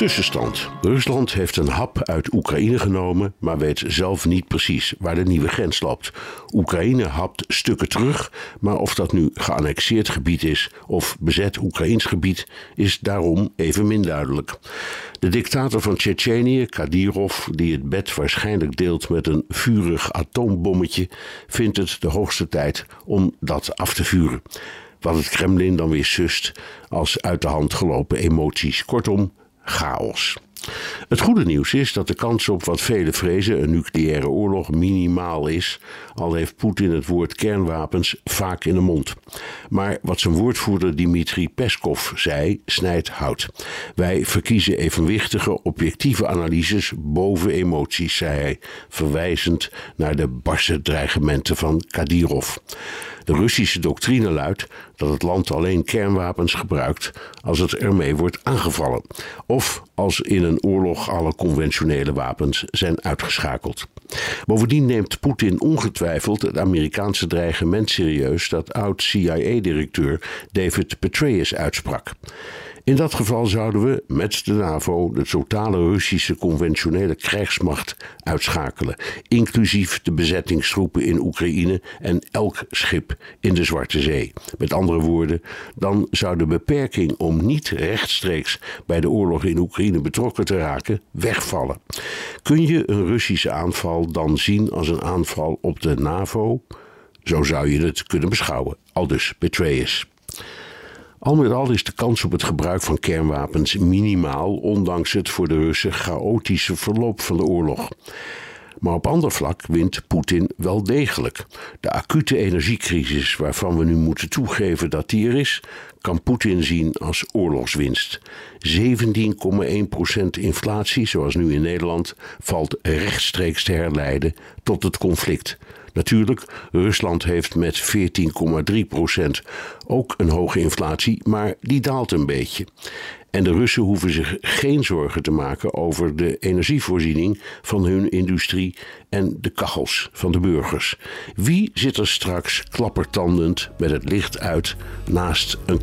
Tussenstand. Rusland heeft een hap uit Oekraïne genomen, maar weet zelf niet precies waar de nieuwe grens loopt. Oekraïne hapt stukken terug, maar of dat nu geannexeerd gebied is of bezet Oekraïns gebied, is daarom evenmin duidelijk. De dictator van Tsjetsjenië, Kadyrov, die het bed waarschijnlijk deelt met een vurig atoombommetje, vindt het de hoogste tijd om dat af te vuren. Wat het Kremlin dan weer sust als uit de hand gelopen emoties. Kortom, chaos. Het goede nieuws is dat de kans op wat velen vrezen een nucleaire oorlog minimaal is, al heeft Poetin het woord kernwapens vaak in de mond. Maar wat zijn woordvoerder Dmitri Peskov zei, snijdt hout. Wij verkiezen evenwichtige, objectieve analyses boven emoties, zei hij, verwijzend naar de barse dreigementen van Kadyrov. De Russische doctrine luidt dat het land alleen kernwapens gebruikt als het ermee wordt aangevallen, of als in een oorlog alle conventionele wapens zijn uitgeschakeld. Bovendien neemt Poetin ongetwijfeld het Amerikaanse dreigement serieus dat oud-CIA-directeur David Petraeus uitsprak. In dat geval zouden we met de NAVO de totale Russische conventionele krijgsmacht uitschakelen, inclusief de bezettingstroepen in Oekraïne en elk schip in de Zwarte Zee. Met andere woorden, dan zou de beperking om niet rechtstreeks bij de oorlog in Oekraïne betrokken te raken wegvallen. Kun je een Russische aanval dan zien als een aanval op de NAVO? Zo zou je het kunnen beschouwen, aldus Petraeus. Al met al is de kans op het gebruik van kernwapens minimaal, ondanks het voor de Russen chaotische verloop van de oorlog. Maar op ander vlak wint Poetin wel degelijk. De acute energiecrisis, waarvan we nu moeten toegeven dat die er is, kan Poetin zien als oorlogswinst. 17,1% inflatie, zoals nu in Nederland, valt rechtstreeks te herleiden tot het conflict. Natuurlijk, Rusland heeft met 14,3% ook een hoge inflatie, maar die daalt een beetje. En de Russen hoeven zich geen zorgen te maken over de energievoorziening van hun industrie en de kachels van de burgers. Wie zit er straks klappertandend met het licht uit naast een